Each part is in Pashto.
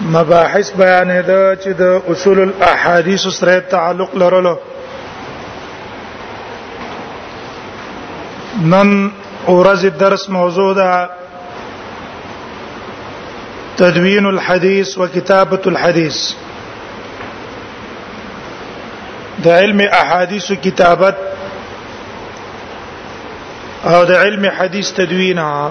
مباحث بیان ده چې د اصول الاحاديث سره تعلق لرلو نن ورځ درس موضوع ده تدوين الحديث وكتابة الحديث د علم احاديث کتابت او د علم حديث تدوينها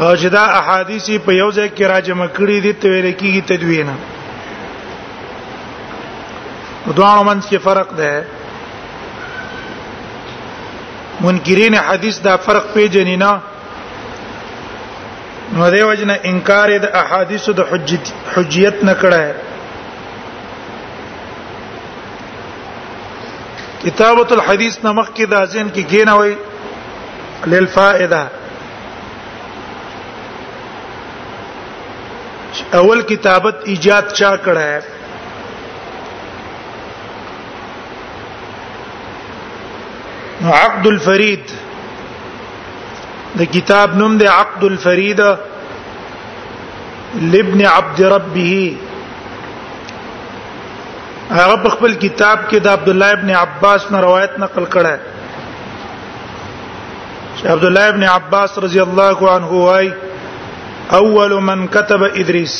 او چې دا احادیث په یو ځای کې راجمع کړي دي ته ویل کېږي تدوینه دوه منځ کې فرق ده منکرین حدیث دا فرق پیژني نه نو دی وجنه انکار د احادیث د حجت حجیت نه کړه کتابت الحدیث نمخ کې د ازین کې کینوي للفائده اول کتابت ایجاد چا کړه ہے عقد الفرید د کتاب نوم دی عقد الفرید لابن عبد ربه هغه په خپل کتاب کې د عبد الله ابن عباس نه روایت نقل کړه چې عبد الله ابن عباس رضی الله عنه وايي اول من كتب ادریس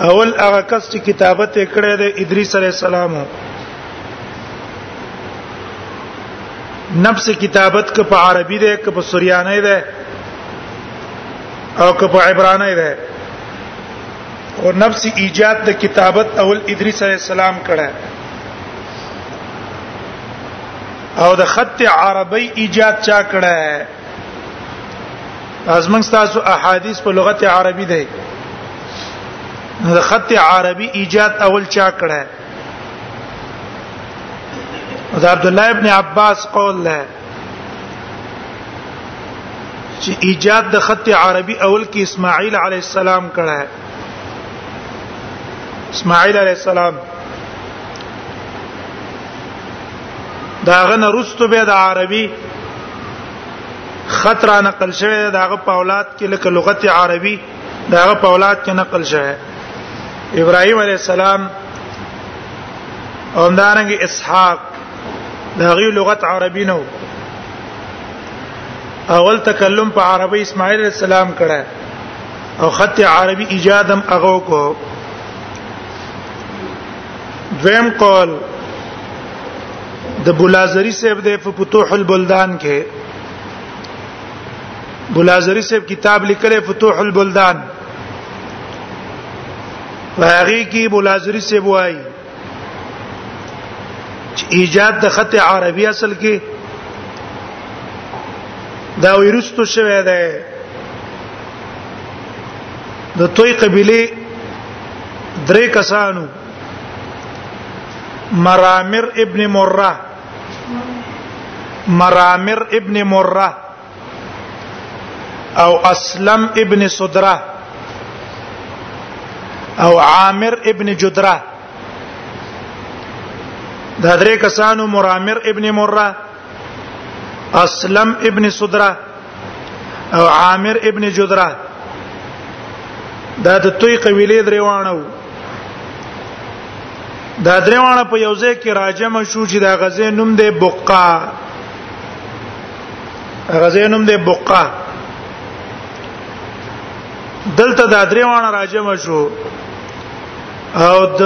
اول هغه کس چې کتابت کړه د ادریس علی السلام نفس کتابت ک په عربي ده ک په سوریانه ده او ک په عبرانه ده او نفس ایجاد د کتابت اول ادریس علی السلام کړه او د خط عربی ایجاد چا کړه از موږ تاسو احادیث په لغت عربی دی د خط عربی ایجاد اول چا کړه دا عبد الله ابن عباس قول له چې ایجاد د خط عربي اول کې اسماعیل علی السلام کړه اسماعیل علی السلام دا غنه رستو به د عربي خط را نقل شوی داغه په اولاد کې لکه لغت عربي داغه په اولاد کې نقل شوی ابراهيم عليه السلام او دارنګ اسحاق دا غي لغت عربي نه اول تکلم په عربي اسماعیل علیہ السلام کړه او خط عربي ایجادم هغه کو دویم قول د بولازری صاحب د فتوح البلدان کې بولازری صاحب کتاب لیکلی فتوح البلدان هغه کې بولازری صاحب وایي چې ایجاد د خط عربي اصل کې دا ویرستو شوی دی د توي قبيله درې کسانو مرامر ابن مره مرامر ابن مره او اسلم ابن صدره او عامر ابن جدره دا درې کسانو مرامر ابن مره اسلم ابن صدره او عامر ابن جدره دا د توي قبيله درې وانه وو دا درېوانه په یو ځای کې راجم شو چې دا غزې نوم دی بقا غزینم د بقا دلته د ادریوان راجم شو او د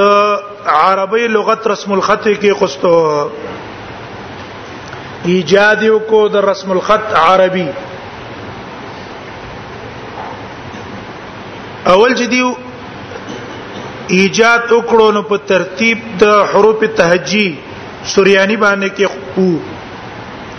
عربی لغت رسم الخط کې قصته ایجاد یو کو د رسم الخط عربي اول چې دیو ایجاد وکړو نو په ترتیب د حروف تهجی سوریانی باندې کې وو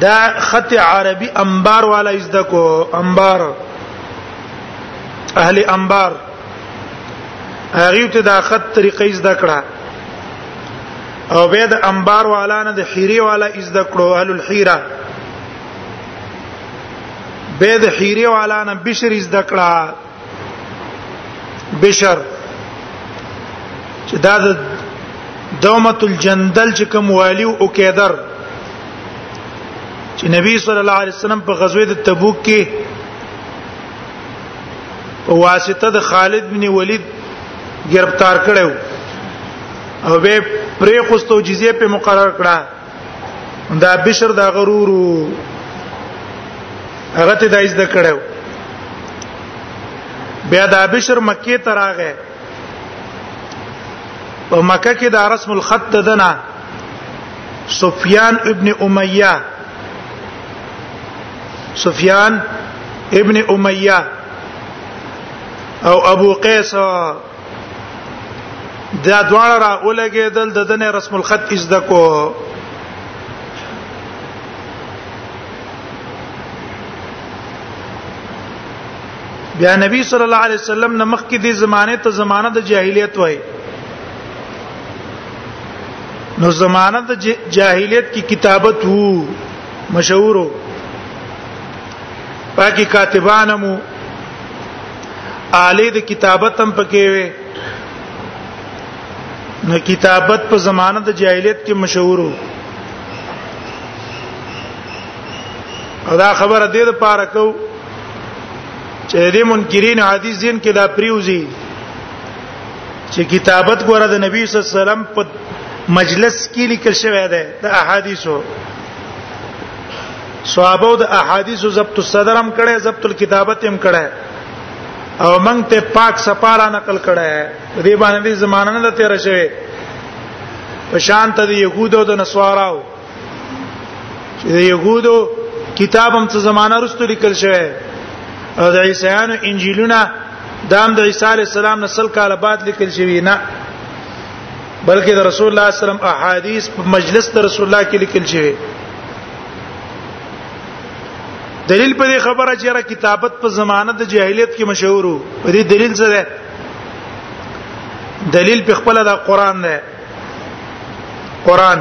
دا خط عربي انبار والا از دکو انبار اهل انبار هغه ته دا خط طریقې از دکړه او به د انبار والا نه د حيري والا از دکړو اهل الحيره به د حيري والا نه بشر از دکړه بشر چې دا د دومه الجندل چې کوم والی او کېدر چې نبی صلی الله علیه وسلم په غزوه د تبوک کې په واسطه د خالد بن ولید گرفتار کړو او به پرې خوستو جزیه په مقرر کړه دا بشر دا غرور هغه ته دایز د کړو بیا دا بشر مکه ته راغی په مکه کې دا رسم الخط دنا سفیان ابن امیہ سفیان ابن امیہ او ابو قیس دا دواړه را اولګېدل د دنه رسم الخط از دکو بیا نبی صلی الله علیه وسلم نمخ کې د زمانه ته زمانه د جاهلیت وای نو زمانه د جاهلیت کی کتابت وو مشهورو پاکي کاتبانمو آلې د کتابت هم پکې وي نو کتابت په زمانه د جاهلیت کې مشهور وو او دا خبره دې د پاره کو چې دې منکرین حدیث دین کې دا پریوزي چې کتابت ګوره د نبی صلی الله علیه وسلم په مجلس کې لیکل شوی دی د احادیثو صحابه د احادیث ضبط الصدر هم کړه ضبط الكتابت هم کړه او موږ ته پاک سپارا نقل کړه دې باندې زمانه نه تیر شوه په شان ته د يهودو د نسواراو چې د يهودو کتاب هم څه زمانہ رستو لیکل شوی او د عیسایانو انجیلونه دام د عیسی علی السلام نسل کاله بعد لیکل شوی نه بلکې د رسول الله صلی الله علیه وسلم احادیث په مجلس د رسول الله کې لیکل شوی دلیل په دې خبره چې را کتابت په زمانه د جاهلیت کې مشهور وو په دې دلیل څه ده دلیل په خپل د قران ده قران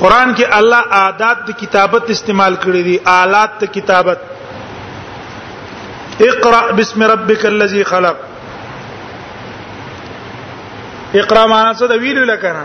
قران کې الله عادات د کتابت استعمال کړی دي آلات د کتابت اقرا بسم ربک الذی خلق اقرا معنا څه د ویلو لکنه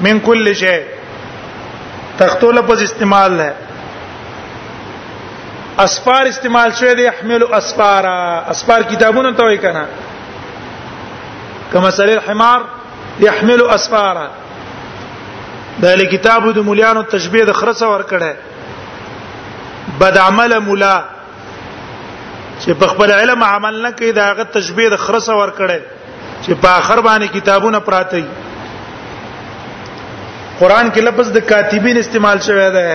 من کل شی تختو لفظ استعمال ہے اسفار استعمال شوی دی يحمل اسفارا اسفار کتابونه ته وای کنه کما سره الحمار يحمل اسفارا دا له کتابو د مليانو تشبيه د خرڅه ور کړه بد عمل مولا چې په خپل علم عمل نه کوي دا غت تشبيه د خرسه ور کړي چې په اخر باندې کتابونه پراته دي قران کې لفظ د کاتبین استعمال شوی دی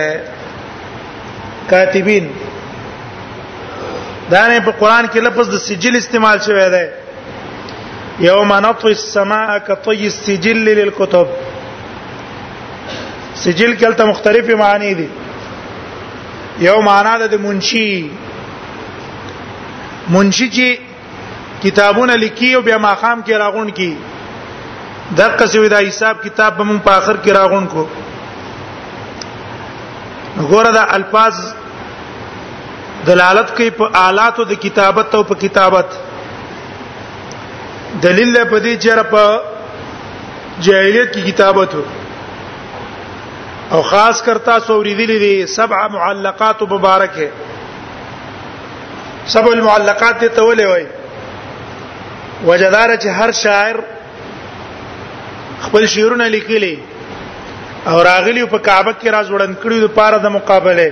کاتبین دا نه په قران کې لفظ د سجل استعمال شوی دی یوم نطوی السماء کطی السجل للكتب سجل کلته مختلفه معنی دي یو معنا د منشي منشي چې کتابونه لیکي او بیا ماقام کې راغون کی دغه څه دا حساب کتاب به مون په اخر کې راغون کو غوړه د الفاظ دلالت کوي په آلاتو د کتابت او په کتابت دلیل په دې چې را په جاهلیت کې کتابت او خاص کرتا سوري دي لري سبع معلقات مبارکه سب المعلقات دې ته ولې وای وجدار چې هر شاعر خپل شعرونه لیکلي او راغلی په کعبه کې راز وړاند کړی د پاره د مقابله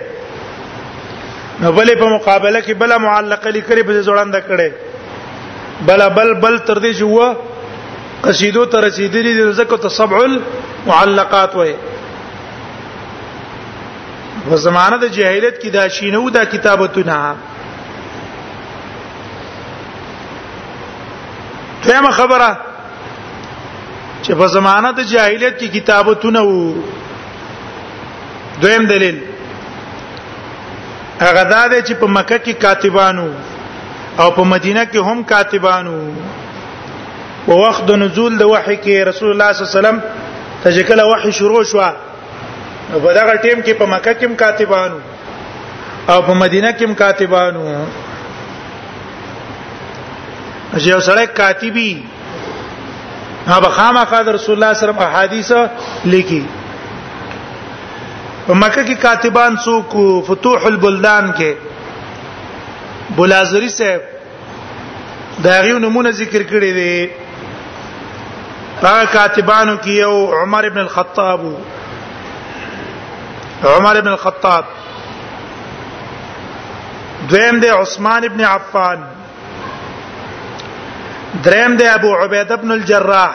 نو بلې په مقابله کې بل معلقه لیکلي په ځوړاند کړي بل بل بل تر دې چې و قصیدو تر رسیدلې د زکه تصبع المعلقات وای په زمانه د جاهلیت کې دا شینو دا کتابتونه تیمه خبره چې په زمانه د جاهلیت کې کتابتونه وو دویم دلیل هغه دا دی چې په مکه کې کاتبانو او په مدینه کې هم کاتبانو په وخت د نزول د وحی کې رسول الله صلی الله علیه وسلم ته چې کله وحی شروع شو نو په دغه ټیم کې په مکه کې کاتبانو او په مدینه کې کاتبانو چې یو سړی کاتبي هغه خامخا د رسول الله سره احادیث لیکي په مکه کې کاتبان څوک فتوح البلدان کې بلازری صاحب دا غيو نمونه ذکر کړی دی هغه کاتبانو کې یو عمر ابن الخطاب عمر ابن الخطاب دویم دی عثمان ابن عفان دریم دی ابو عبیده ابن الجراح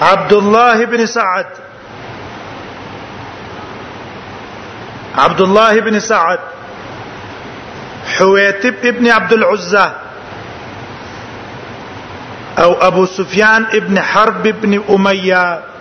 عبد الله بن سعد عبد الله بن سعد حويتب ابن عبد العزه او ابو سفيان ابن حرب ابن اميه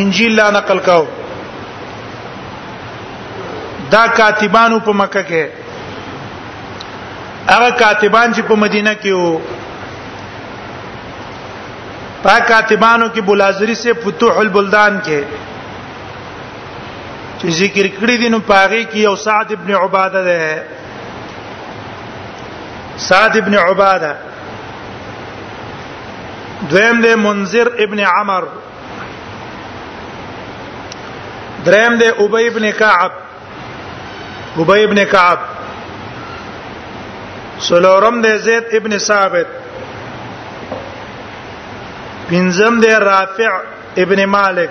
انجیل لا نقل کاو دا کاتبانو په مکه کې هغه کاتبان چې په مدینه کې وو په کاتبانو کې بلازری سے فتوح البلدان کې چې ذکر کړی دي نو پاره کې یو سعد ابن عباده ده سعد ابن عباده دویم دی منذر ابن عمر دریم دی ابی ابن کعب ابی ابن کعب سلورم دی زید ابن ثابت پنځم دی رافع ابن مالک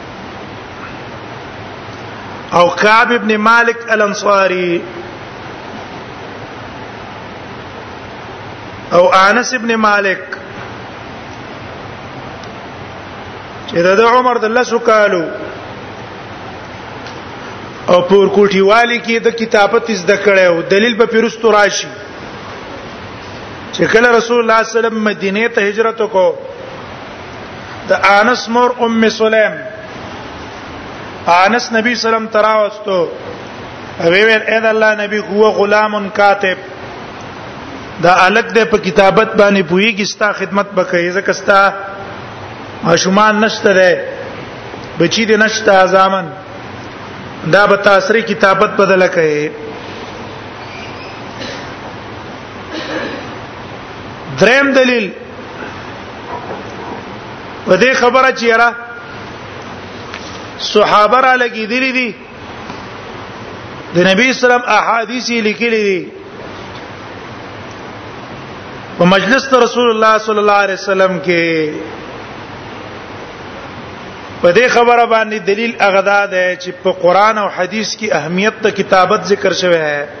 او کعب ابن مالک الانصاری او انس ابن مالک چې د عمر د لسو کالو او پور کوټی والی کې د کتابت زده کړه او دلیل په پیرستو راشي چې کله رسول الله صلی الله علیه وسلم مدینه ته هجرت وکړ د انس مور ام سلیم انس نبی سلام تراوستو وی ویل اې د الله نبی هو غلام کاتب دا الګ د په کتابت باندې پوي کې ستا خدمت بکې ځکه ستا ماشومان نشته ده بچی دې نشته ځامن دا به تاسری کتابت بدل کړي دریم دلیل په دې خبره چې را صحابه را لګی دي دي د نبی اسلام احادیث لیکلي دي په مجلس ته رسول الله صلی الله علیه وسلم کې په دې خبره باندې دلیل اغدا ده چې په قران او حدیث کې اهمیت ته کتابت ذکر شوی دی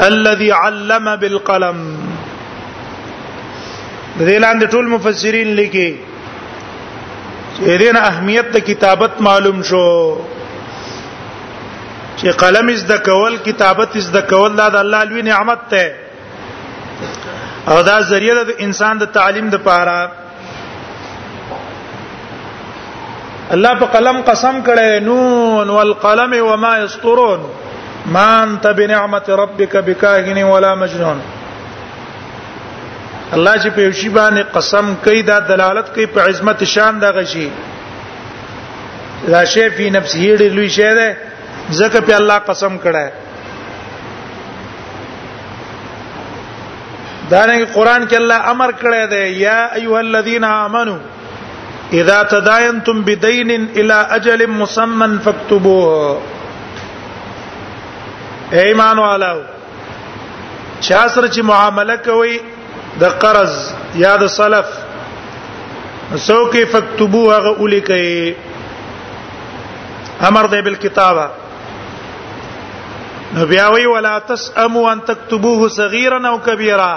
الذي علم بالقلم د دې لاندې ټول مفسرین لیکي چې دینه اهمیت د کتابت معلوم شو چې قلم از د کول کتابت از د کول دا د الله لوی نعمت ته او دا ذریعہ د انسان د تعلیم د پاره الله په قلم قسم کړي نون والقلم وما يسطرون ما انت بنعمت ربك بكاهن ولا مجنون الله چې په یوشي باندې قسم کوي دا دلالت کوي په عظمت شان دا غشي دا شی په نفسه ډېر لوی شی دی ځکه په الله قسم کړه دا نه قران کې الله امر کړی دی یا ایها الذین آمنو اذا تداینتم بدین الی اجل مسمى فاكتبوه ایمان والا چا سره چې معامله کوي د قرض یا د سلف سو کې فاكتبوه غو لیکي امر دی بالکتابه نو بیا وی ولا تسمو ان تكتبوه صغيرا او كبيرا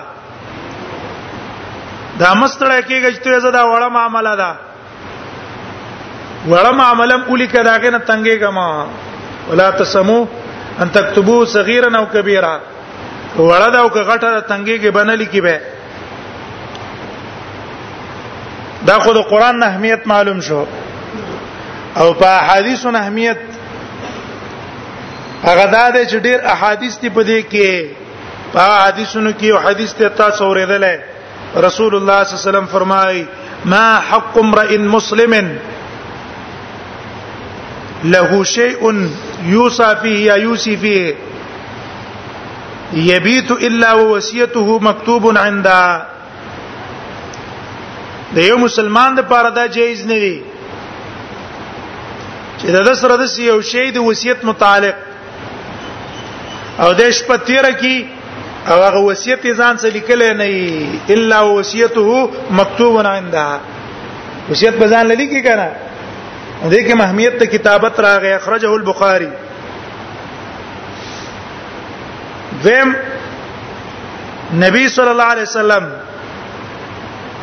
دا مستړی کېږي چې ته زدا وړه معاملې ده وړه معاملې کولی کدا کې نه تنګې کما ولا تسمو ان تكتبوه صغيرا او كبيرا وړه دا او غټه تنګې کې بنلې کې به دا خو د قران اهمیت معلوم شو او په حدیثو اهمیت هغه دا دی چې ډېر احادیث دی په دې کې په حدیثونو کې یو حدیث ته تاسو اورېدل رسول الله صلی الله علیه وسلم فرمایي ما حق امرئ مسلم له شيء يوصى فيه يا يوصي فيه يبيت الا ووصيته مكتوب عنده د یو مسلمان د پاره دا جایز نه دی چې د سره د یو شی د وصیت متعلق او د شپه تیر کی او هغه وصیت ځان څخه لیکل نه الا وصیته مکتوب عندها وصیت په ځان لیکي کنه دې کې اهمیت ته کتابت راغی اخرجه البخاری ذم نبی صلی الله علیه وسلم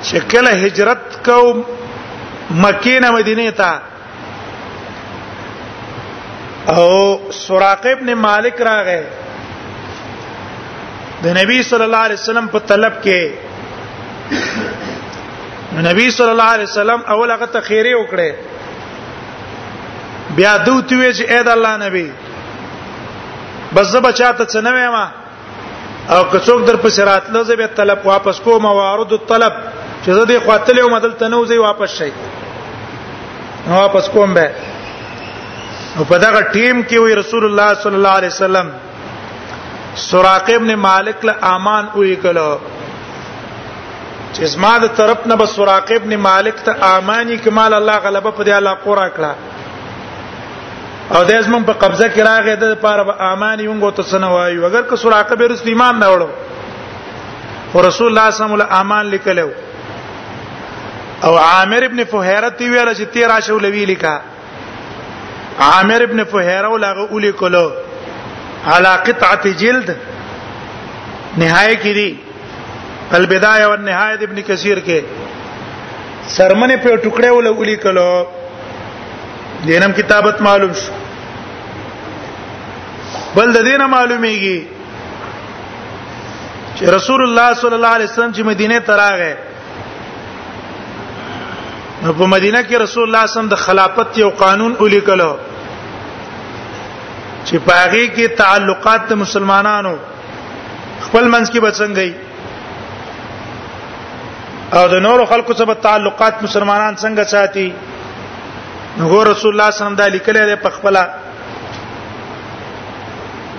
چې کله هجرت کوم مکه نه مدینه ته او سراقه ابن مالک راغی د نبی صلی الله علیه وسلم په طلب کې نبی صلی الله علیه وسلم اول هغه ته خیره وکړي بیا دوی ته وی چې اې د الله نبی بس زه بچاته څه نه وایم او که څوک در پسې راتلو زه به طلب واپس کوم او عرض الطلب چې زه دې خاطلې او مدل تنو زی واپس شي نو واپس کوم به او په دغه ټیم کې وی رسول الله صلی الله علیه وسلم سراقه ابن مالک له امان وې کلو چې زما د طرف نه به سراقه ابن مالک ته امانی کمال الله غلبه په دې علاقه را کړه او د اسمن په قبضه کې راغې د لپاره به امان یو غو ته سنه وایو اگر که سراقه به رسول ایمان نه وړو او رسول الله صلی الله علیه وسلم امان لیکلو او عامر ابن فهیره تی ویل چې تی راشه ولوی لیکا عامر ابن فهیره ولغه اولی کولو علا قطعه جلد نهایه کې دی البدايه والنهايه ابن کثیر کې سرمنه په ټوکړه ول ولي کلو دینم کتابت معلوم شو بل د دینه معلومیږي چې رسول الله صلی الله علیه وسلم چې مدینه ته راغی نو په مدینه کې رسول الله صلی الله علیه وسلم د خلافت یو قانون ولي کلو چې پاغي کې تعلقات د مسلمانانو خپل منځ کې بچنګي او د نورو خلکو سره تعلقات مسلمانان څنګه ساتي نو رسول الله صلی الله علیه وسلم دا لیکل دی په خپل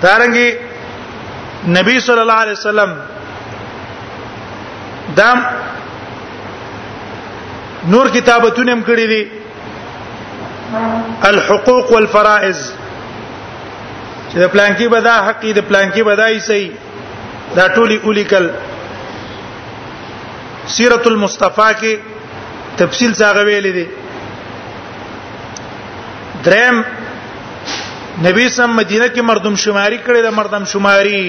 دارنګي نبی صلی الله علیه وسلم دام نور کتابتونه هم کړی دي الحقوق والفرائض چې د پلان کې بدا حق د پلان کې بدای سي دا ټولي اولیکل سیرت المصطفی کې تفصیل څنګه ویل دي درم نبی سم مدینه کې مردم شماری کړي د مردم شماری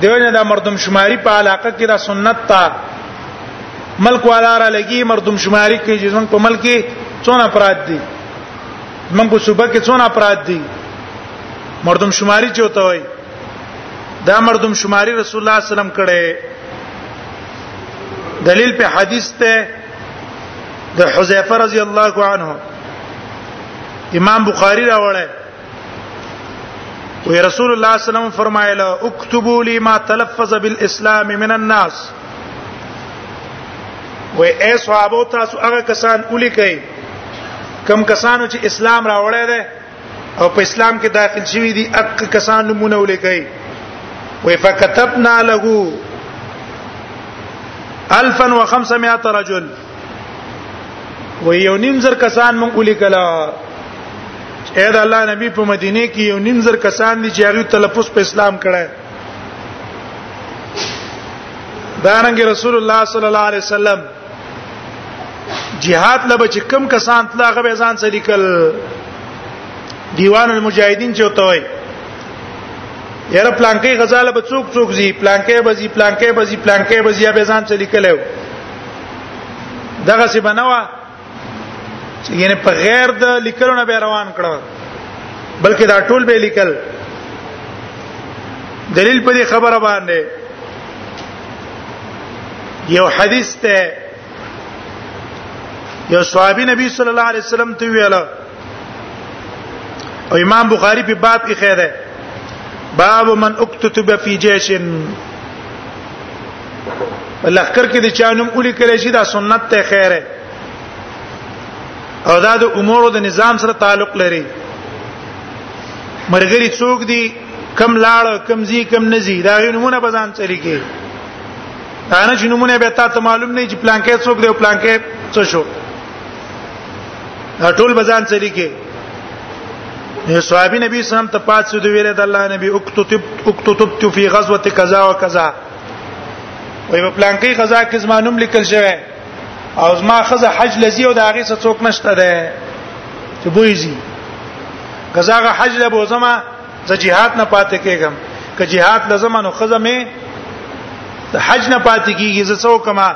دیونه دا مردم شماری په علاقه کې دا سنت تا ملک والا را لګي مردم شماری کې جزمن په ملک کې څونه افراد دي منګو صوبه کې څونه افراد دي مردم شماری چوته وای دا مردم شماری رسول الله صلی الله علیه وسلم کړي دلیل په حدیث ته د حذیفه رضی الله عنه امام بخاری راوړی وی رسول الله صلی الله علیه وسلم فرمایله اكتبوا لي ما تلفظ بالاسلام من الناس وی اے صحابه تاسو هغه کسان اولی کوي کم کسانو چې اسلام راوړی دی او په اسلام کې داخل شوی دي اک کسان نمونه اولی کوي وی فكتبنا له 1500 رجل و یو نیم زر کسان مونږ ولي کلا اے د الله نبی په مدینه کې یو نیم زر کسان دي چې هغه تلفظ په اسلام کړه دانګ رسول الله صلی الله علیه وسلم jihad لبه چې کم کسان تل هغه به ځان سره لیکل دیوان المجاهدین چې وته وای یاره پلانکې غزاله به څوک څوک زی پلانکې به زی پلانکې به زی پلانکې به زی به ځان سره لیکل دغه څه بنوا چې یعنی په غیر د لیکلو نه به روان کړو بلکې دا ټول به لیکل دلیل په دې خبره باندې یو حدیث ته یو صحابي نبی صلی الله علیه وسلم ته ویل او امام بخاری په باب کې خیره باب من اكتتب في جيش لخر کې د چانم اولی کړي شي دا سنت ته خیره او دا د امور د نظام سره تعلق لري مرګري څوک دي کم لاړ کم زی کم نزی دا نمونه بزان چلی کې دا نه چې نمونه به تاسو معلوم نه چې پلان کې څوک دی او پلان کې څه شو ټول بزان چلی کې یو صحابي نبی صلی الله علیه وسلم ته پات سود ویل د الله نبی اکتتب اکتتب فی غزوه کذا وکذا وي په پلان کې غزا کې زمانوم لیکل شوی او زما خزه حج لذي او د هغه څخه څوک نشته ده چې بوېږي غزاغه حج له بوزما ز جهاد نه پاتې کېږم که جهاد لزمانو خزه مې د حج نه پاتې کیږي زه څوک ما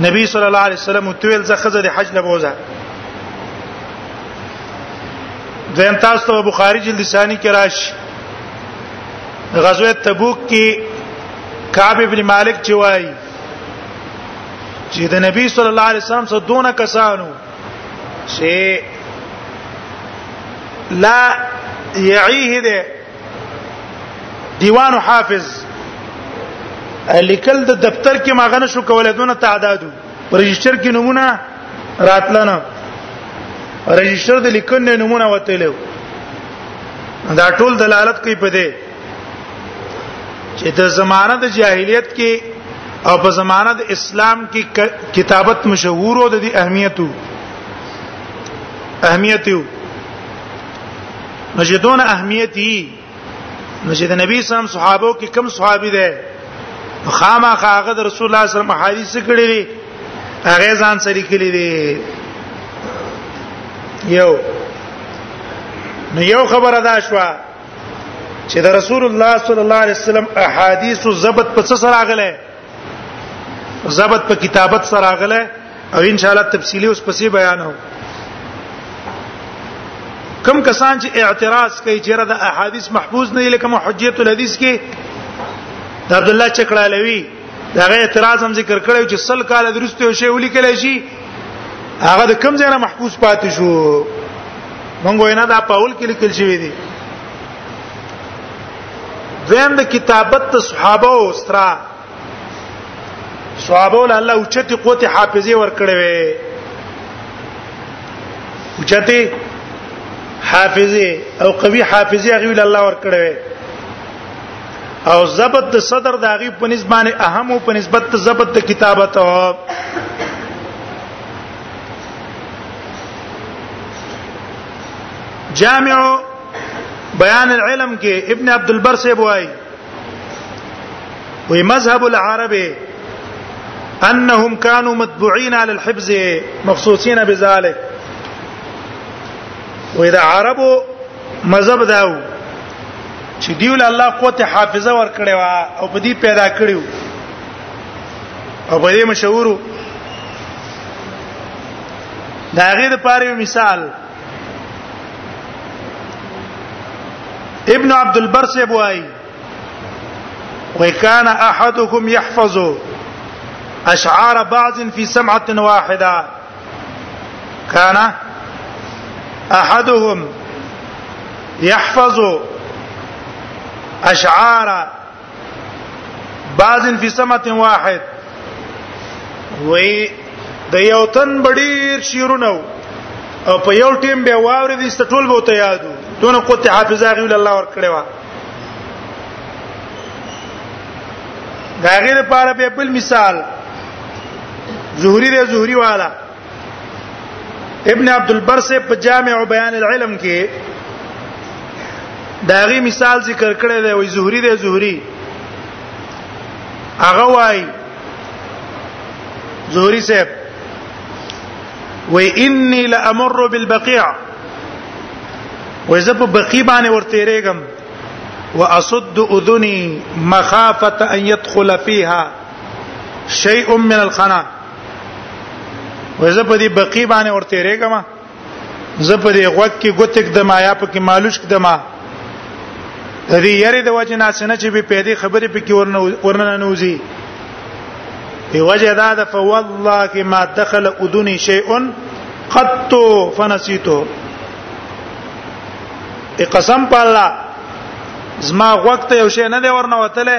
نبی صلی الله علیه وسلم تویل زه خزه د حج لبوزه زم تاسو ته بخاری جلد ثانی کې راشي غزوه تبوک کې کعب ابن مالک چې وایي چې د نبی صلی الله علیه وسلم سره دونه کسانو چې لا یعیه ده دیوان حافظ لیکل د دفتر کې ماغه نشو کولای دونه تعدادو رجستر کې نمونه راتلنه رجستر د لیکنې نمونه وته لیو دا ټول دلالت کوي په دې چې د زمانه د جاهلیت کې او په زمانه د اسلام کې کتابت مشهور او د اهمیت اهمیت مجدون اهمیت یې نو چې د نبی سم صحابه کې کم صحابي ده خامہ هغه د رسول الله صلی الله علیه وسلم حدیث کړی دی هغه ځان سری کړی دی یو نو یو خبره دا شو چې د رسول الله صلی الله علیه وسلم احادیث زبط په څه سره غلې ضبط په کتابت سره غله او ان شاء الله تفصیلی اوس پسې بیانو کم کسان چې اعتراض کوي چې را د احادیث محفوظ نه لکه محجیت الحدیث کې د عبد الله چکړالوی دا غي اعتراض هم ذکر کړو چې سل کال درسته یو شی ولیکل شي هغه د کم ځای نه محفوظ پاتې شو مونږ وینا دا پاول کې لیکل شوی دی دویم د کتابت د صحابه او استرا صحابه له الله اوچته قوت حافظه ورکړې وي اوچته حافظه او قوي حافظه هغه له الله ورکړې وي او ضبط د صدر د هغه په نسبانه اهم او په نسبت د ضبط د کتابت او جامع بیان العلم کې ابن عبد البر سے بوای وی مذهب العرب انهم كانوا متبوعين على الحفظ مخصوصين بذلك وی دا عربو مذهب داو چې دیول الله قوت حافظه ور کړی او په دې پیدا کړیو او په دې مشهورو دا غیر پاره مثال ابن عبد البر سے بوای وكان احدكم يحفظ اشعار بعض في سمعه واحده كان احدهم يحفظ اشعار بعض فی سمت واحد وی د یو تن بډیر شیرونه او په یو ټیم به واورې دي ټول به ته یادو دونه قوت حافظه غوی الله ور کړی و دا غیر لپاره به بل مثال زهری د زهری والا ابن عبد البر سے په جامع بیان العلم کې داغي مثال ذکر کړی دی وای زهری دی زهری هغه وای زهری صاحب وای انی لامر بالبقیع وای زه په بقی باندې ورته ریګم واصد اذني مخافه ان يدخل فيها شيء من الخنا وزه په دې بقي باندې ورته رېګما زه په دې غوږ کې ګوتک د ما یا په کې مالوش کې د ما د دې یری د وجه نه سن چې به پیدا خبرې پکې ورنه ورنه نوځي په وجه دا د فوالله کې ما دخل اذني شيء قط فنسيته قسم په الله زما وخت یو شی نه دی ورنه وتله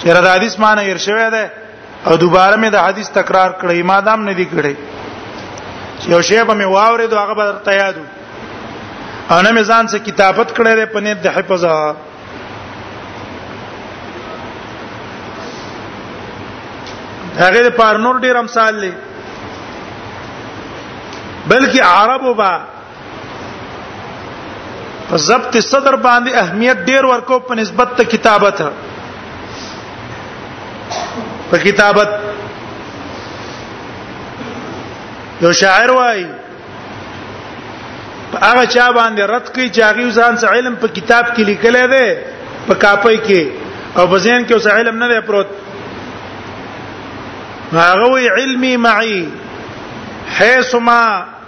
چیرې د حدیث معنی هیر شوی دی او دوباره مې د حدیث تکرار کړی ما دام نه دی کړی یو شی به مې واورې دوه هغه به ترته یادو انا مې ځان څخه کتابت کړی دی په نیت د حفظ هغه د پارنور ډیر امثال لې بلکې عربو با په ضبط صدر باندې اهمیت ډیر ورکو په نسبت ته کتابت په کتابت یو شاعر وای هغه چا باندې رد کوي چې هغه ځان څه علم په کتاب کې لیکل دی په کاپي کې او په ځین کې اوس علم نه دی پروت هغه وی علمي معي حيث ما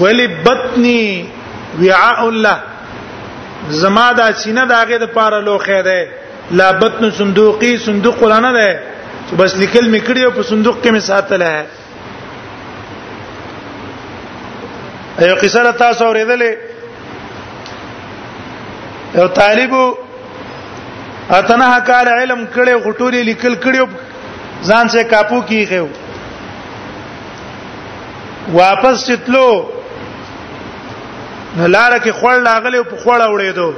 ولی بطنی وعاء الله زما دا سینه داګه د پاره لوخه ده لا بطن صندوقي صندوق ولانه ده چې بس لیکل میکړی او په صندوق کې می ساتل ہے ایو قصه را تاسو اوریدلې یو طالب اتنه کال علم کړي غټوري لیکل کړي ځان سه کاپو کیږي واپس چتلو نو لار کې خړ لاغلی په خړ وړېدو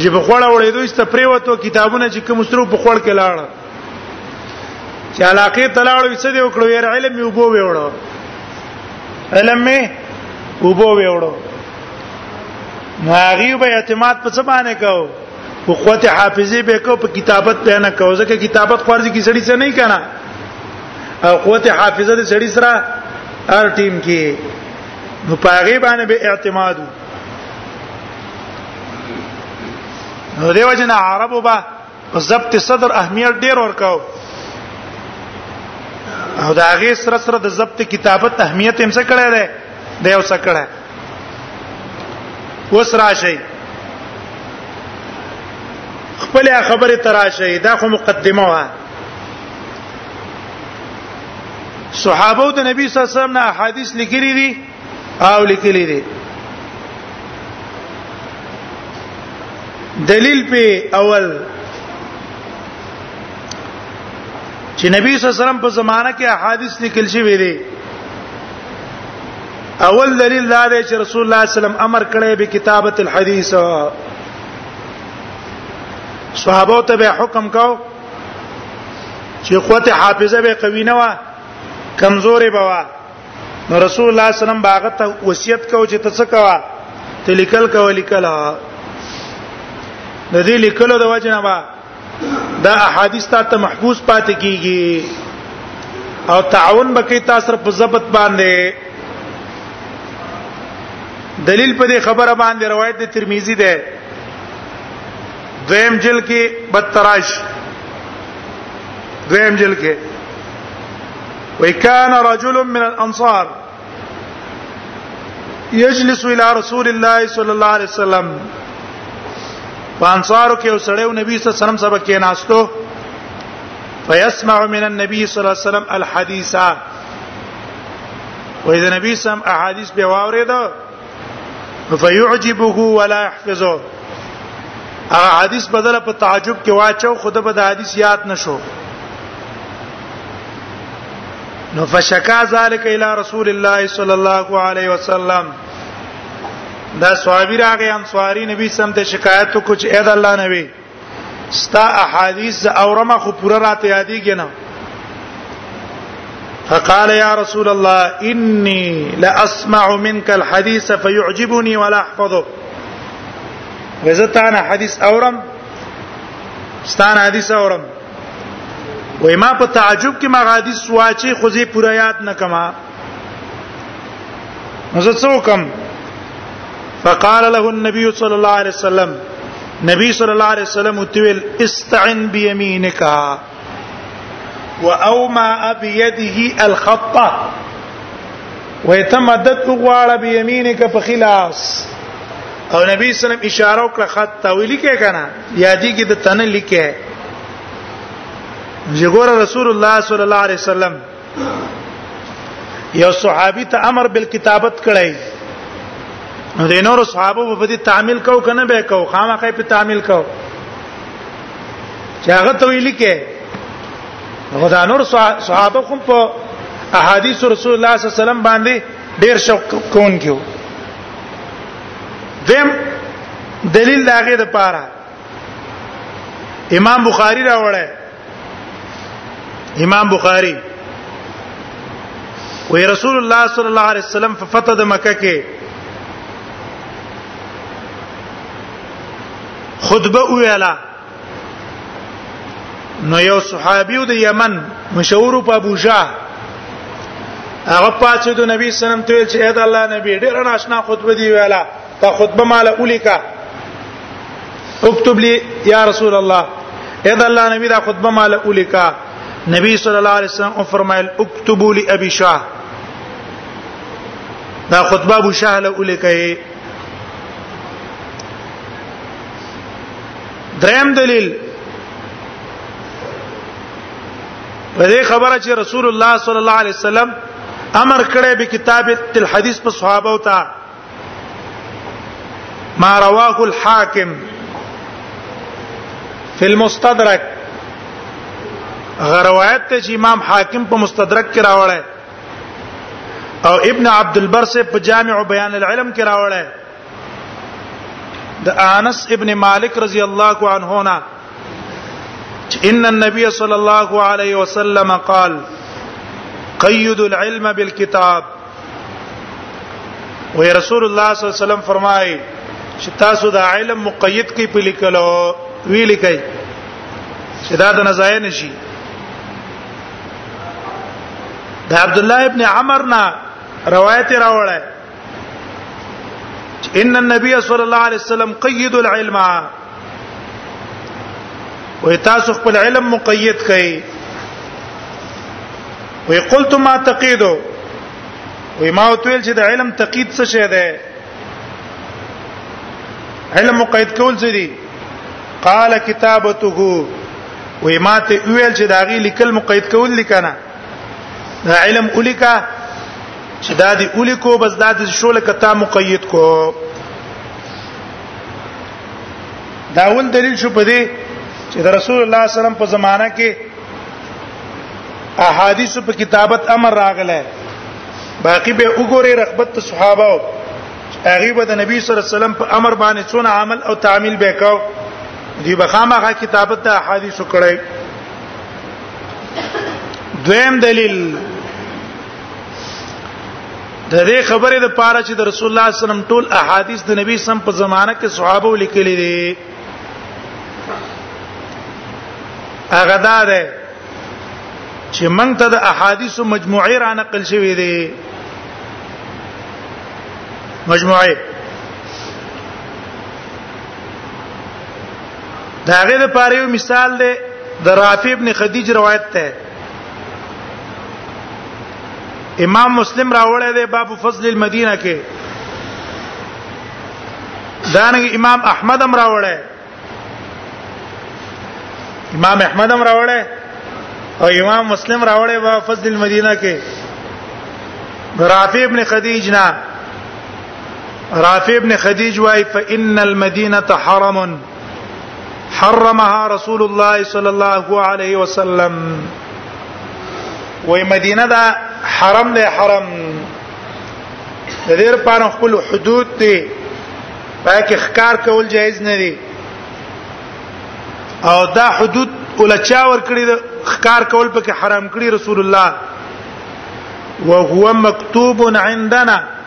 چې په خړ وړېدو است پریوتو کتابونه چې کوم سترو په خړ کې لاړ چې علاقه تلاړو څه دی وکړو ير علم یو بو ویوړو علم می وبو ویوړو ماغي به اعتماد په څه باندې کو او قوت حافظه به کو په کتابت په نه کو ځکه کتابت خارجي کی سړی څه نه کنا او قوت حافظه د سړي سره هر ټیم کې نو پاغي باندې به اعتماد نو دیو جن عربو با ضبط صدر اهمیت ډیر ورکاو او دا غي سره سره د ضبط کتابت اهمیت هم څه کړی دی دی اوس کړه اوس راشي خپل خبره تراشي دا خو مقدمه وه صحابه د نبی صلی الله علیه وسلم نه احادیث لیکلي دي او لیکلي دي دلیل په اول چې نبی صلی الله علیه وسلم په زمانہ کې احادیث لیکل شوی دي اول دلیل دا دی چې رسول الله صلی الله علیه وسلم امر کړی به کتابت الحدیث صحابه ته به حکم کاو چې قوت حافظه به قوی نه و کمزورې به و نو رسول الله صلی الله علیه وسلم باغ ته وصیت کو چې ته څه کوا ته لیکل کو لیکل د دې لیکلو د وجه نه با دا احادیث ته محفوظ پاتې کیږي او تعاون بکې تاسو په ضبط باندې دلیل په دې خبره باندې روایت د ترمذی ده دویم جل کې بتراش دویم جل کې وکان رجل من الانصار يجلس الى رسول الله صلى الله عليه وسلم فانصار کې وسړی او نبی صلی الله علیه وسلم سره کې ناستو فيسمع من النبي صلى الله عليه وسلم الحديث وإذا نبي سم احاديث به واورید فيعجبه ولا يحفظه هغه حدیث بدله په تعجب کې واچو خود به د حدیث یاد نشو نو فشکا ذلک الی رسول الله صلی الله علیه وسلم دا صحابي راغی انصاری نبی سم ته شکایت کو چې اې د الله نبی ستا احادیث اورما خو پورا راته یادېږي نه فقال يا رسول الله اني لاسمع منك الحديث فيعجبني ولا احفظه وزتانا حديث اورم ستان حدیث اورم وای ما په تعجب کې ما حدیث واچي خو زه پوره یاد نه کما زه څوکم فقال له النبي صلى الله عليه وسلم نبی صلی الله علیه وسلم وتویل استعن بيمينك واوما بيده الخط ويتمدد غواړه بيمينك په خلاص او نبی صلی الله اشاره وکړه خط ته ویل کې کنه یادی کې د تنه لیکه جګور رسول الله صلی الله علیه وسلم یو صحابي ته امر بالکتابت کړی نو د نور صحابه په دې تعامل کو کنه به کو خامخې په تعامل کو چې هغه ته ویل کې هغه د نور صحابه کوم په احادیث رسول الله صلی الله علیه وسلم باندې ډیر شوق کون کیو دیم دلیل داګه د پاره امام بخاری راوړی امام بخاری وی رسول الله صلی الله علیه وسلم په فتح د مکه کې خطبه ویلا نو یو صحابي د یمن مشهور په ابو شاه هغه پاتې د نبی صلی الله علیه وسلم ته چې اې د الله نبی ډېر ناشنا خطبه دی ویلا تا خطبه مال اولیکا اكتب لي يا رسول الله اذا الله نبی دا خطبه مال الیکا نبی صلی الله علیه وسلم او فرمایل اكتبوا لابي شاه دا خطبه ابو شاه له الیکه دریم دلیل په دې خبره چې رسول الله صلی الله علیه وسلم امر کړی به کتابت الحديث په صحابه او ته ما رواه الحاکم فی المستدرک غروایت ته چې امام حاکم په مستدرک کې راوړی او ابن عبد البر سے په جامع بیان العلم کې راوړی د انس ابن مالک رضی الله عنه نه ان النبي صلى الله عليه وسلم قال قيد العلم بالكتاب وی رسول الله صلی الله علیه وسلم فرمایي چې تاسو د علم مقید کی په لیکلو وی لیکي چې دا د نزای نشي د عبد الله ابن عمر نا روایت راوړل ان النبي صلى الله عليه وسلم قيد العلم وې تاسو خپل علم مقید کړئ وې قلت ما تقیدو وې ما وتویل چې د علم تقید څه شه ده علم مقید کول څه دي قال کتابته وې ما ته ویل چې دا غي لیکل مقید کول لیکنه دا علم الیکا چې دا دی الیکو بس دا د شو لکه تا مقید کو دا ول دلیل شو په دې چې د رسول الله صلی الله علیه وسلم په زمانہ کې احادیث په کتابت امر راغله باقی به وګوره رغبت صحابه او هغه به د نبی صلی الله علیه وسلم په امر باندې څونه عمل او تعمیل وکاو دی بخامه کتابت د احادیث کړه دویم دلیل د دې خبرې د پاره چې د رسول الله صلی الله علیه وسلم ټول احادیث د نبی سم په زمانه کې صحابه لیکلي دي هغه دا ده چې موږ ته د احادیث مجموعه را نقل شوې دي مجموعه دا غیر لپاره یو مثال دی د رافی ابن خدیج روایت ته امام مسلم راوړی دی باب فضل المدینه کې دانګ امام احمد هم راوړی امام احمد هم راوړی او امام مسلم راوړی باب فضل المدینه کې رافی ابن خدیج نه رافع ابن خدیج وای فإن المدینه حرم حرمها رسول الله صلی الله علیه وسلم وای مدینه دا حرم له حرم د دې لپاره خپل حدود دي پاکه ښکار کول جایز نه دي او دا حدود ولچا ور کړی ښکار کول پکې حرام کړی رسول الله وهو مکتوب عندنا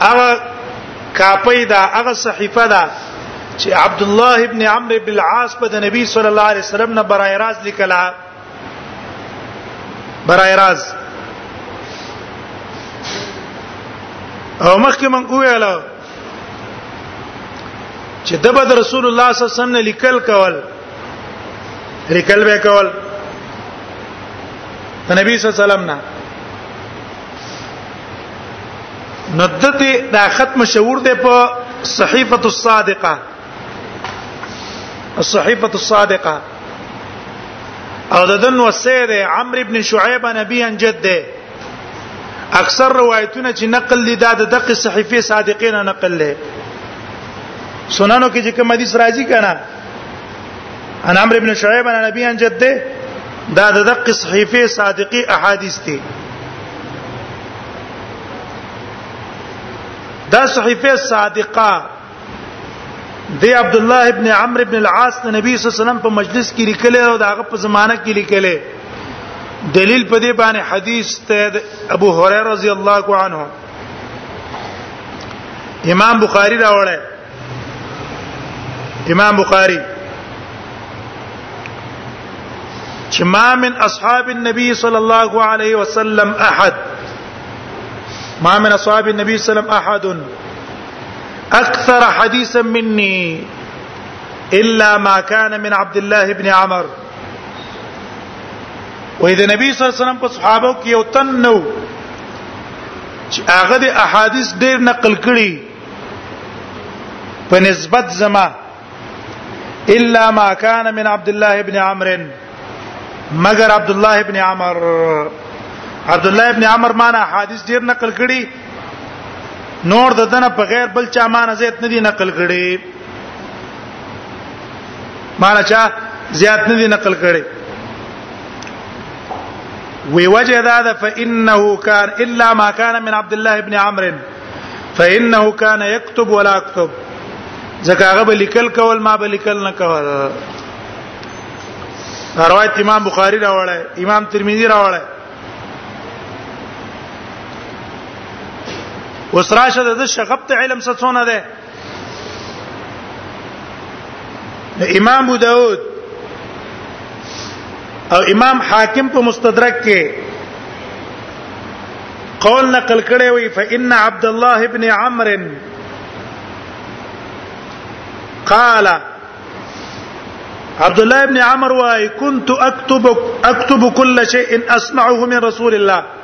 هغه کاپی دا هغه صحیفه دا چې عبد الله ابن عمرو بن العاص په نبی صلی الله علیه وسلم نه برای راز لیکلا برای راز او مخکې من ویل چې د بد رسول الله صلی الله علیه وسلم نه لیکل کول لیکل به کول نبی صلی الله علیه وسلم نه نو د دې دا خط مشهور دی په صحیفه الصادقه الصحیفه الصادقه او د دن وسید عمرو ابن شعیب نبی ان جد ده اکثر روایتونه چې نقل دي دا د دقه صحیفه صادقین نقل له سنانو کې چې کوم حدیث راځي کنه ان عمرو ابن شعيب عن نبي عن جده دا د دقه صحیفه صادقي احادیث دي دا صحیفه صادقه دی عبد الله ابن عمرو ابن العاص د نبی صلی الله علیه وسلم په مجلس کې لیکل او داغه په زمانہ کې لیکل دلیل په دې باندې حدیث ته ابو هريره رضی الله عنه امام بخاری راوړی امام بخاری چې ما من اصحاب النبي صلى الله عليه وسلم احد ما من اصحاب النبي صلى الله عليه وسلم احد اكثر حديثا مني الا ما كان من عبد الله بن عمر وې د نبی صلی الله علیه وسلم په صحابه کې یو تن نو چې هغه د احادیث ډېر نقل کړي په نسبت زما الا ما كان من عبد الله ابن عمرو مگر عبد الله ابن عمر عبد الله ابن عمر معنا حدیث ډیر نقل کړي نور د دنه په غیر بل چا معنا زیات نه دي نقل کړي معنا چا زیات نه دي نقل کړي وی وجه دا ده فانه كان الا ما كان من عبد الله ابن عمرو فانه كان يكتب ولا اكتب ځکه هغه به لیکل کول ما به لیکل نه کول روایت امام بخاری راوړی امام ترمذی راوړی وسراشه د شغب ته علم څه څونه ده د امام ابو داود او امام حاکم په مستدرک کې قول نقل کړي وي فإن عبد الله ابن عمرو قال عبد الله ابن عمرو واي كنت اكتب اكتب كل شيء اسمعه من رسول الله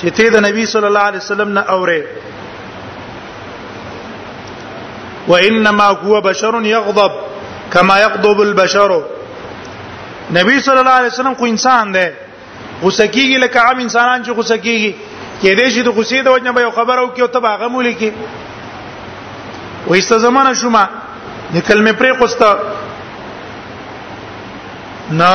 چې ته د نبی صلی الله علیه وسلم نه اورې وانما هو بشر يغضب كما يغضب البشر نبی صلی الله علیه وسلم خو انسان دی غوسه کیږي لکه عام انسانان چې غوسه کیږي کې دې شي د غوسې د وجنه به یو خبر او کې او ته باغه مولي کې وېسته زمانہ شوما د کلمې پرې قستا نا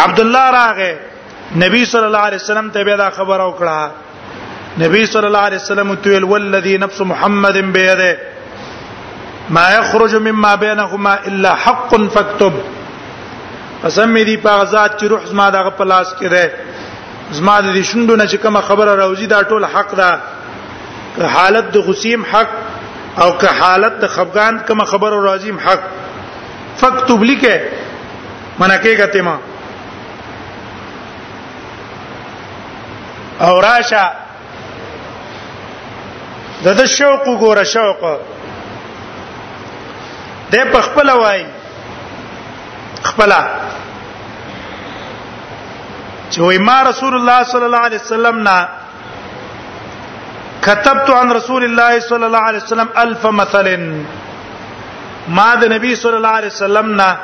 عبد الله راغه نبی صلی الله علیه وسلم ته به دا خبر او کړه نبی صلی الله علیه وسلم تول والذی نفس محمد بیده ما یخرج مما بینهما الا حق فاكتب قسم دی په غزاد چې روح زما دغه پلاس کې ده زما د دې شوندو نه چې کوم خبره راوځي دا ټول حق ده که حالت د غسیم حق او که حالت د خفقان کوم خبره راځي حق فاكتب لیکه منکه کته ما او راشه د د شوق ګوره شوق د په خپل وای خپل چې وای ما رسول الله صلی الله علیه وسلم نه كتبت عن رسول الله صلى الله عليه وسلم الف مثل ما د نبی صلی الله علیه وسلم نه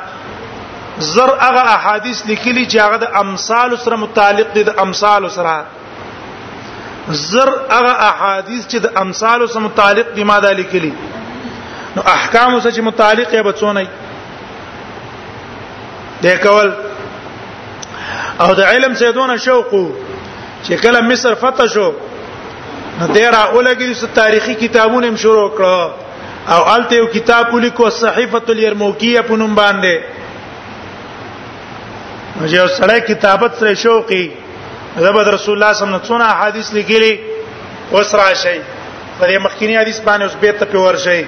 زر هغه احادیث لیکلي چې هغه د امثال سره متعلق دي د امثال سره زر هغه احادیث چې د امثال سره متعلق دي ما دا لیکلي نو احکام سره چې متعلق یا بچونه دی کول او د علم سیدونه شوق چې کله مصر فتح شو نو تیرا اولګي څو تاریخي کتابونه هم شروع کړو او الته یو کتاب ولیکو صحیفه الیرموکیه په نوم باندې نو یو سړی کتابت سره شوقي زبد رسول الله صلی الله علیه وسلم څونه حدیث لیکلي اوس راشي په دې مخکینی حدیث باندې اوس بیرته په ورشي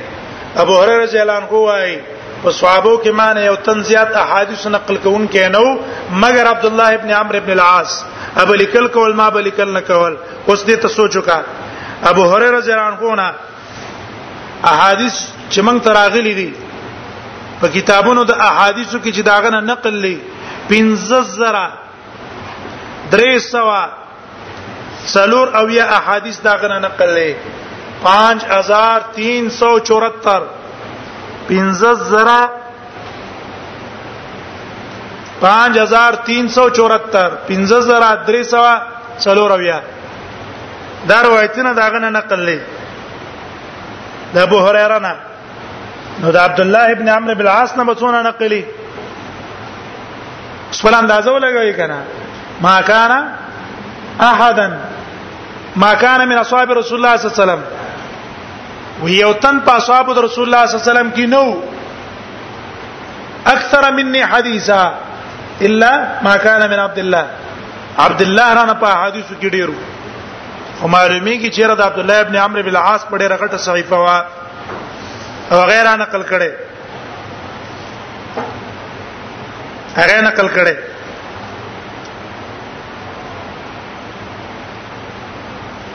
ابو هريره رضی الله عنه وايي په صحابو کې مان یو تن زیات احادیث نقل کون کې نو مگر عبد الله ابن عمرو ابن العاص ابو لیکل کول ما ابو لیکل نه کول اوس دې ته سوچو کا ابو هريره رضی الله عنه نه احادیث چې موږ تراغلي دي په کتابونو د احادیثو کې چې داغه نقل لې 15000 300 سلور او یا احادیث دا غنه نقل لې 5374 پنځه زرا 5374 پنځه زرا 300 سلور او یا دا روایتونه دا غنه نقل لې د ابو هريره نه نو د عبد الله ابن عمرو بن العاص نه بچونه نقلی خپل اندازه ولګوي کنه ما کان احدن ما کان من اصحاب رسول الله صلی الله علیه وسلم ویو تن په اصحاب رسول الله صلی الله علیه وسلم کې نو اکثر مني حدیثا الا ما کان من عبد الله عبد الله رانه په حدیثو کې ډیرو خو معلومیږي چې رد عبد الله ابن عمرو بن العاص په ډیره غټه صحیفه وا او غیره نقل کړي هغه نقل کړي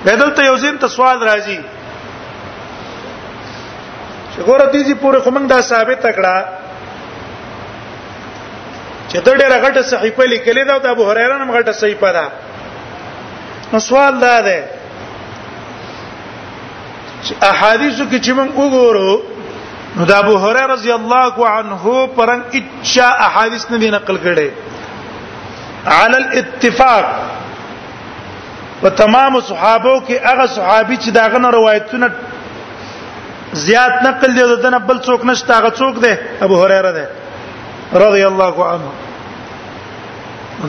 دلته یو ځین ته سوال راځي چې ګوره دې دې پورې کومنګ دا ثابت کړه چې د ډېر غټه صحیفه لیکلې ده او د ابو هريره نم غټه صحیفه ده نو سوال دا ده احادیثو کې چې موږ وګورو نو د ابو هريره رضی الله عنه پرنګ اچا احادیث نه دي نقل کړي على الاتفاق په تمام صحابو کې هغه صحابي چې داغه نه روایتونه زیات نقل دي دنه بل څوک نشته هغه څوک دی ابو هريره دی رضی الله عنه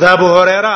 دا ابو هريره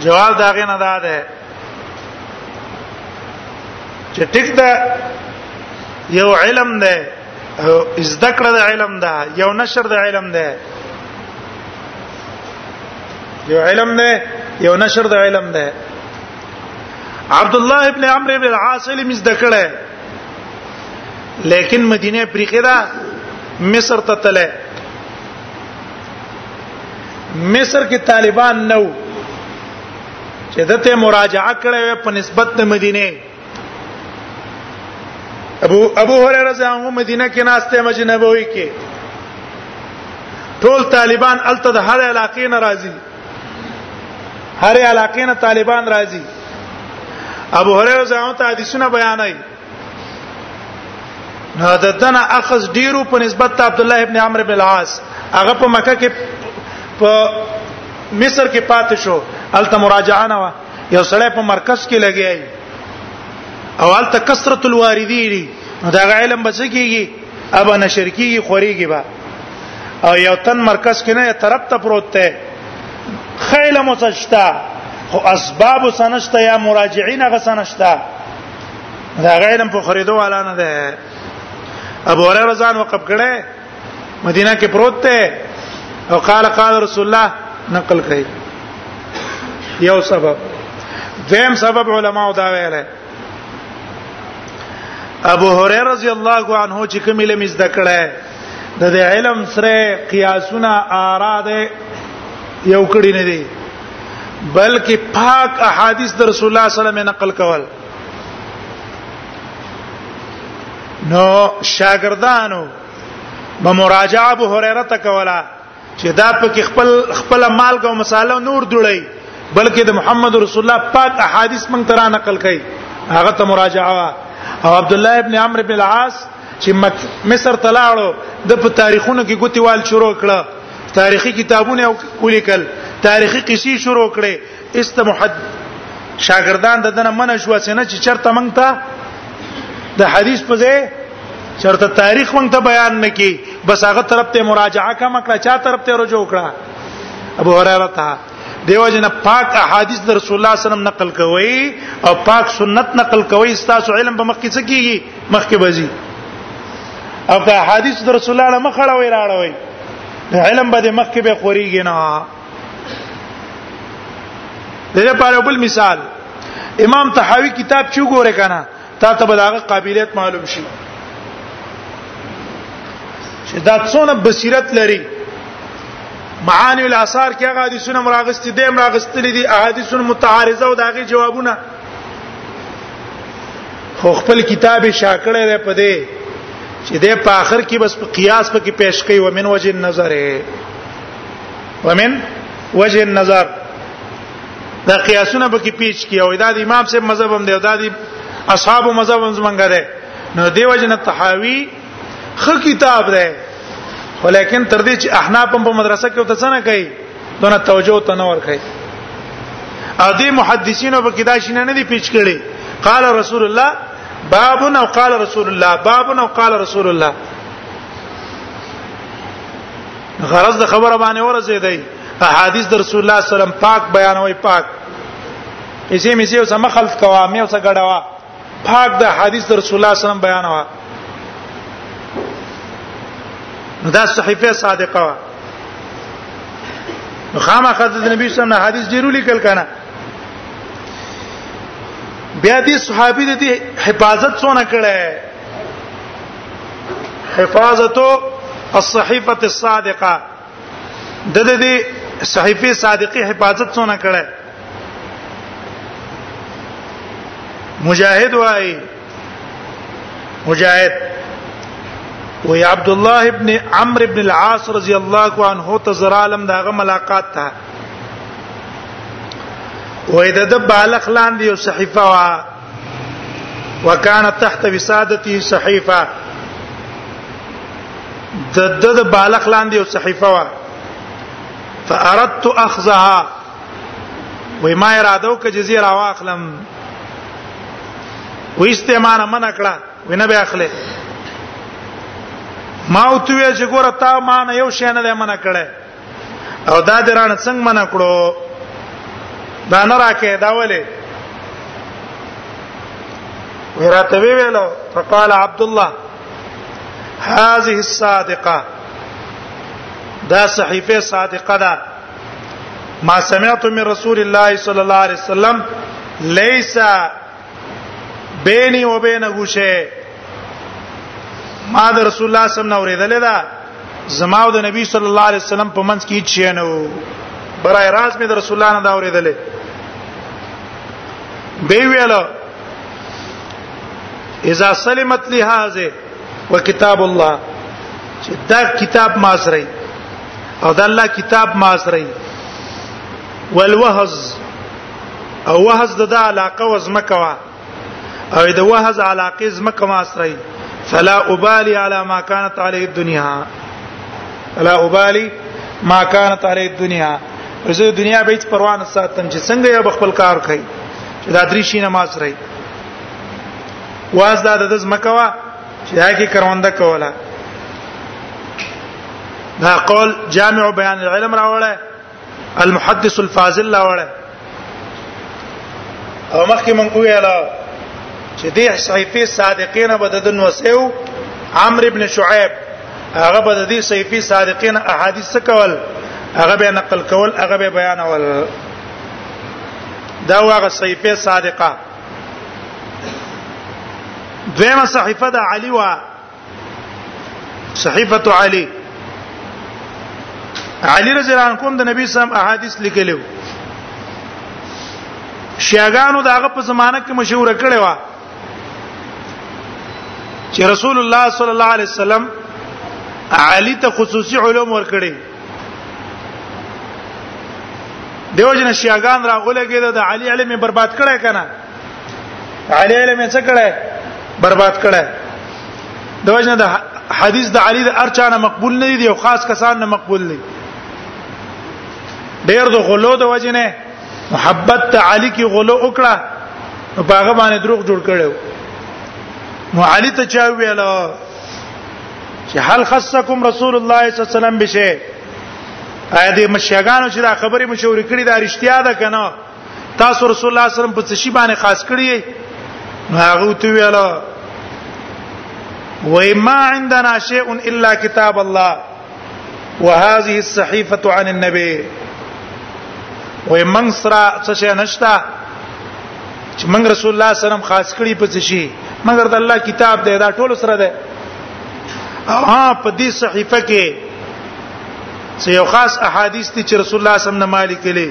جواب دا غنه دا ده چې ټیک ده یو علم ده او زده کړه د علم ده یو نشر د علم ده یو علم ده یو نشر د علم ده عبد الله ابن عمرو ابن العاص علم زده کړه لیکن مدینه پریخه ده مصر ته تله مصر کې طالبان نو چې دته مراجعه کړې په نسبت د مدینه ابو ابو هريره رضی الله عنه مدینه کې ناشته مسجد نبوي کې ټول طالبان الته د هر علاقې ناراضي هر علاقې نه طالبان راځي ابو هريره زموږ ته حدیثونه بیانوي نو د دنا اخذ ډیرو په نسبت عبد الله ابن عمرو بن العاص هغه په مکه کې په مصر کې پاتې شو الته مراجعه نه و یو سړی په مرکز کې لګیای او الته کثرت الواردی دی دا علم بچ کیږي ابا نشر کیږي خوريږي با او یو تن مرکز کې نه طرف ته پروت ته خیل مسجتا خو اسباب سنشتا یا مراجعین غ سنشتا دا غیرم په خریدو والا نه ده ابو هريره ځان وقف کړي مدینه کې پروت ته او قال قال رسول الله نقل کړي یو سبب دیم سبب علما دا ویل ابو هريره رضی الله عنه چې کوم علم زده کړي د علم سره قیاسونه آرا ده یو کړی نه دي بلکې پاک احادیث در رسول الله صلی الله علیه وسلم نقل کول نو شاګردانو به مراجعه ابو هريره ته کوله چې دا پکې خپل خپل مالګه او مصالحه نور جوړي بلکې د محمد رسول الله پاک احادیث مونږ ترا نقل کړي هغه ته مراجعه او عبد الله ابن عمرو بن العاص چې مصر تلاړو د په تاریخونو کې ګوتیوال شروع کړه تاریخي کتابونه ولیکل تاریخي قصې شروع کړي است محد شاګردان د دنه منه شو سنه چې چرته مونږ ته د حدیث په ځای چرته تاریخ مونږ ته بیان نکي بس هغه طرف ته مراجعه کا مکړه چا طرف ته رجوع کړه ابو هريره ته دیو جن پاک احادیث در رسول الله صلی الله علیه وسلم نقل کوي او پاک سنت نقل کوي تاسو علم به مخکې څه کیږي مخکې بځي او که احادیث در رسول الله مخړه وي راړوي علم به مخ کې به خوريږي نه دغه په بل مثال امام تحاوی کتاب چې ګوره کنه تا ته به داغه قابلیت معلوم شي چې دا څونه بصیرت لري معانی الاثار کې هغه حدیثونه مراغستې دي مراغستلې دي احادیث متعارضه او داغه جوابونه خو خپل کتاب شاکړه ده په دې چې د په اخر کې بس په قیاس په کې پیش کوي ومن وجه النظر ومن وجه النظر دا قیاسونه به کې پیش کیو دا د امام صاحب مذهب هم دی دا د اصحاب مذهب هم څنګه ده نو دیو جن تحاوی خ کتاب ده ولیکن تر دې چې احناف په مدرسه کې وته څنګه کوي دونه توجه ته نه ورکړي او دې محدثینو په کې دا شینه نه دی پیچ کړي قال رسول الله باب او قال رسول الله باب او قال رسول الله غرض د خبره باندې ورسې دی احادیث د رسول الله صلی الله علیه وسلم پاک بیانوي پاک اسی می سیو سم خلف کوا می اوسه غډوا پاک د حدیث رسول الله صلی الله علیه وسلم بیان وا دا صحیفه صادقه وا خامخ د نبی صلی الله علیه حدیث ډیرو لیکل کنه بیا دې صحابي دې حفاظت څونه کړه حفاظتو الصحيفه الصادقه د دې صحیفه صادقه حفاظت څونه کړه مجاهد وای مجاهد وی عبد الله ابن عمرو ابن العاص رضی الله عنه ته زرالم داغه ملاقات ته وې د بالغ لاندې یو صحیفه وا وکانت تحت وسادته صحيفه د د بالغ لاندې یو صحيفه و فاردت اخذها وې ما اراده وکړه چې زیرا واخلم وې استعمال منع کړه وینه به اخله ما او تو چې ګوره تا ما نه یو شی نه منع کړه او دا درانه څنګه منع کړو دا نه راکې دا ولې وراته ویلو فقال عبد الله هذه الصادقه دا صحیفه صادقه ده ما سمعت من رسول الله صلی الله علیه وسلم ليس بیني و بینه شی ما د رسول الله صلی الله علیه وسلم اوریدل دا زما او د نبی صلی الله علیه وسلم په منځ کې چی نه وو برای راز مې د رسول الله نه دا اوریدل به ویل اذا سلمت لهذه وكتاب الله چې دا کتاب ما سره او دا الله کتاب ما سره والوهز او وهز د علاقه وزمکه وا او د وهز علاقه زمکه ما اسرای فلا ابالي على ما كانت عليه الدنيا فلا ابالي ما كانت عليه الدنيا زه دنیا به هیڅ پروا نه ساتم چې څنګه یا خپل کار کوي چې دا درې شي نماز راي واز دا د زمکوا چې هغه کرونده کوله دا قول جامع بیان العلم راوړل المحدث الفاضل لا وړه او مخکې مونږ ویلا چې دې صحیفه صادقین به د نوسیو عمرو ابن شعیب هغه به د دې صحیفه صادقین احادیث کول هغه به نقل کول هغه به بیان ول دا هغه صحیفه صادقه دویمه صحیفه د علی وا صحیفه علی علی رضی الله عنه د نبی سم احادیث لیکلو شیعاګانو داغه په زمانہ کې مشهور کړي وا چې رسول الله صلی الله علیه وسلم علی ته خصوصي علوم ورکړي دیو جن شیعاګان راغله کې د علی علم برباد کړي کنه علي علم څه کړه برباد کړه دوجنه د حدیث د علي د ارچانه مقبول نه دي او خاص کسان نه مقبول دي ډیر د غلو د وجنه محبت ته علي کې غلو وکړه په هغه باندې دروغ جوړ کړو نو علي ته چا ویل چې هل خصکم رسول الله صلی الله علیه وسلم بشه اې دې مشیګانو چې دا خبرې مشورې کړې دا رښتیا ده کنه تاسو رسول الله صلی الله علیه وسلم په څه شی باندې خاص کړی هغه ته ویل وای ما عندنا شیء الا کتاب الله وهذه الصحيفه عن النبي وای من سرا څه شی نشتا چې من رسول الله صلی الله علیه وسلم خاص کړی په څه شی مګر د الله کتاب دی دا ټول سره دی او ها په دې صحیفه کې څه یو خاص احادیث دي چې رسول الله صلی الله علیه وسلم مالک لري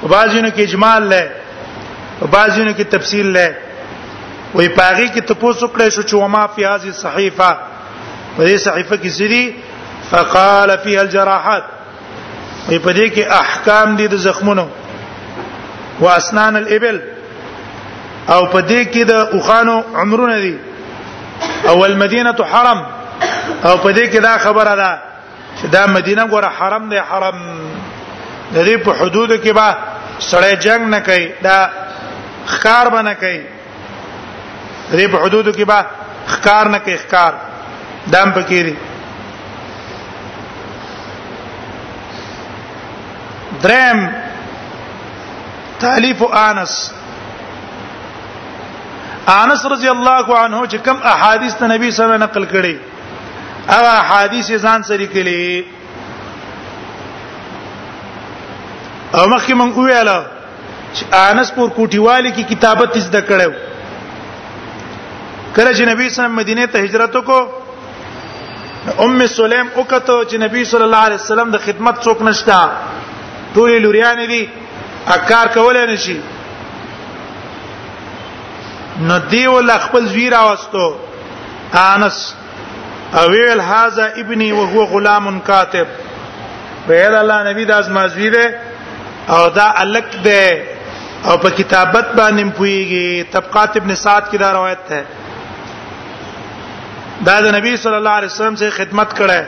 په بازینو کې اجمال لې په بازینو کې تفصیل لې وې پاغي کې تاسو کړې شو چې وما فی هذه الصحیفه په دې صحیفه کې سری فقال فيها الجراحات وې په دې کې احکام دي د زخمونو واسنان الابل او په دې کې د اوخانو عمرونه دي او المدینه حرم او په دې کې دا خبره ده چې دا مدینه ګوره حرم دی حرم د دې په حدود کې به سړی جنگ نه کوي دا خکار به نه کوي د دې په حدود کې به خکار نه کوي خکار دام پکې دي درم تالیف انس انس رضی الله عنه چې کوم احادیث ته نبی صلی الله علیه وسلم نقل کړي هغه حدیث ځان سره کړي او مخکې مونږ ویل چې انس پور کوټیوالي کې کتابت زده کړو کله چې نبی صلی الله علیه وسلم مدینه ته هجرت وکړو ام سلیم وکړه چې نبی صلی الله علیه وسلم د خدمت څوک نشتا ټولې لوریان دي اکار کولای نشي نو دیو لخپل زوی راوستو انس او ویل هاذا ابني وهو غلام كاتب ویل الله نبی داس مازوی ده او دا الک ده او په کتابت باندې پويږي طبقات ابن سعد کی دا روایت ده دا د نبی صلی الله علیه وسلم سره خدمت کړه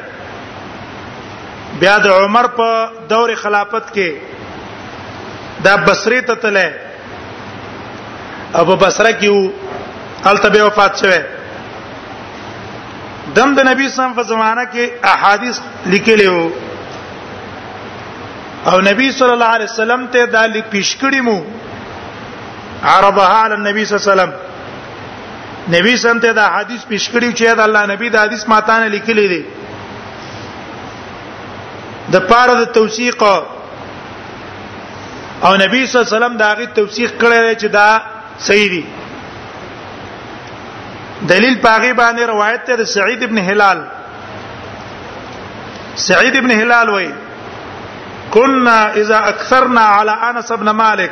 بیا د عمر په دور خلافت کې دا بصری ته تله ابو بصره کې وو الته به وفات شوه دم د نبی صلی الله علیه وسلم په زمانہ کې احادیث لیکلي وو او نبی صلی الله علیه وسلم ته دا لیک پیش کړی مو عربها علی النبی صلی الله علیه وسلم نبی سم ته دا حدیث پیش کړی چې دا الله نبی دا حدیث ماته نه لیکلی دی د پاره د توثیق او نبی صلی الله علیه وسلم دا غي توثیق کړی چې دا صحیح دی دلیل پاغي باندې روایت ته سعید ابن هلال سعید ابن هلال وای كنا اذا اكثرنا على انس ابن مالک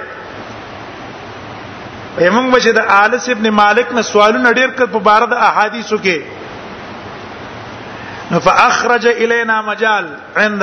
همغه بچ د انس ابن مالک نه سوالونه ډیر کړ په بار د احادیثو کې فاخرج الينا مجال عند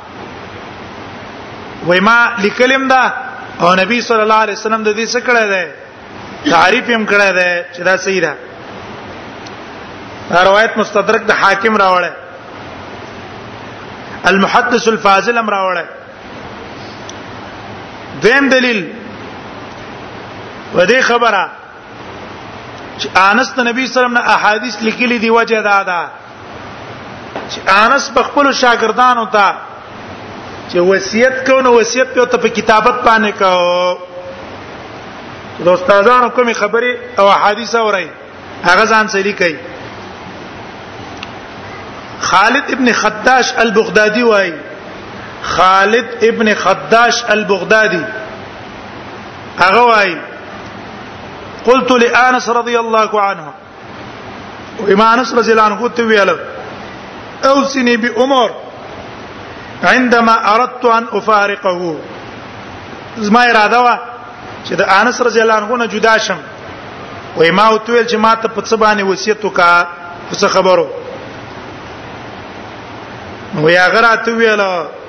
وای ما لیکلم دا او نبی صلی الله علیه وسلم د دې څه کړه ده تعریف هم کړه ده چې دا صحیح ده روایت مستدرک د حاکم راوړل المحدث الفاضل امر راوړل دیم دلیل و دې خبره چې انس نبی صلی الله علیه وسلم نه احادیث لیکلي دی وجه دا ده چې انس په خپل شاګردانو ته چې وصیت کو نو وصیت په ته په کتابت باندې کو د استادانو کومې خبرې او حدیث اوري هغه ځان سړي کوي خالد ابن خداش البغدادي وای خالد ابن خداش البغدادي هغه وای قلت لانس رضي الله عنه او امام انس رضی الله عنه ته ویل اوصني بعمر عندما اردت ان افارقه زما اراده وا چې د انس رضی الله عنه نه جدا شم و ما او تویل چې ما ته په څه باندې وصیت وکا څه خبرو نو یا غرا ته ویل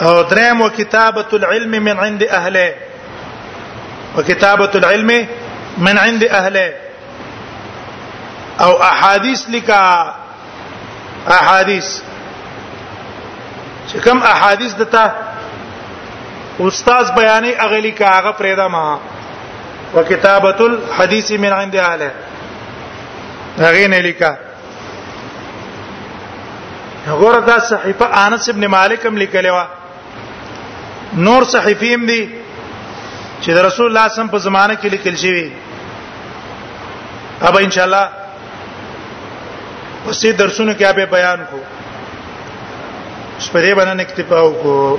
او دریم وکتابه العلم من عند اهله وکتابه العلم من عند اهله او احادیث لکا احادیث چې کوم احادیث دته استاد بیانې اغلی کا هغه پرېدا ما وکتابه الحديث من عند اهله هغه نه لیکه غره دا صحیفه انس ابن مالک هم لیکلی و نور صحیفې هم دي چې د رسول الله صم په زمانه کې لیکل شوی ابا ان شاء الله اوسې درسونه کې به بیان کو سپری باندې اکتفا وکړو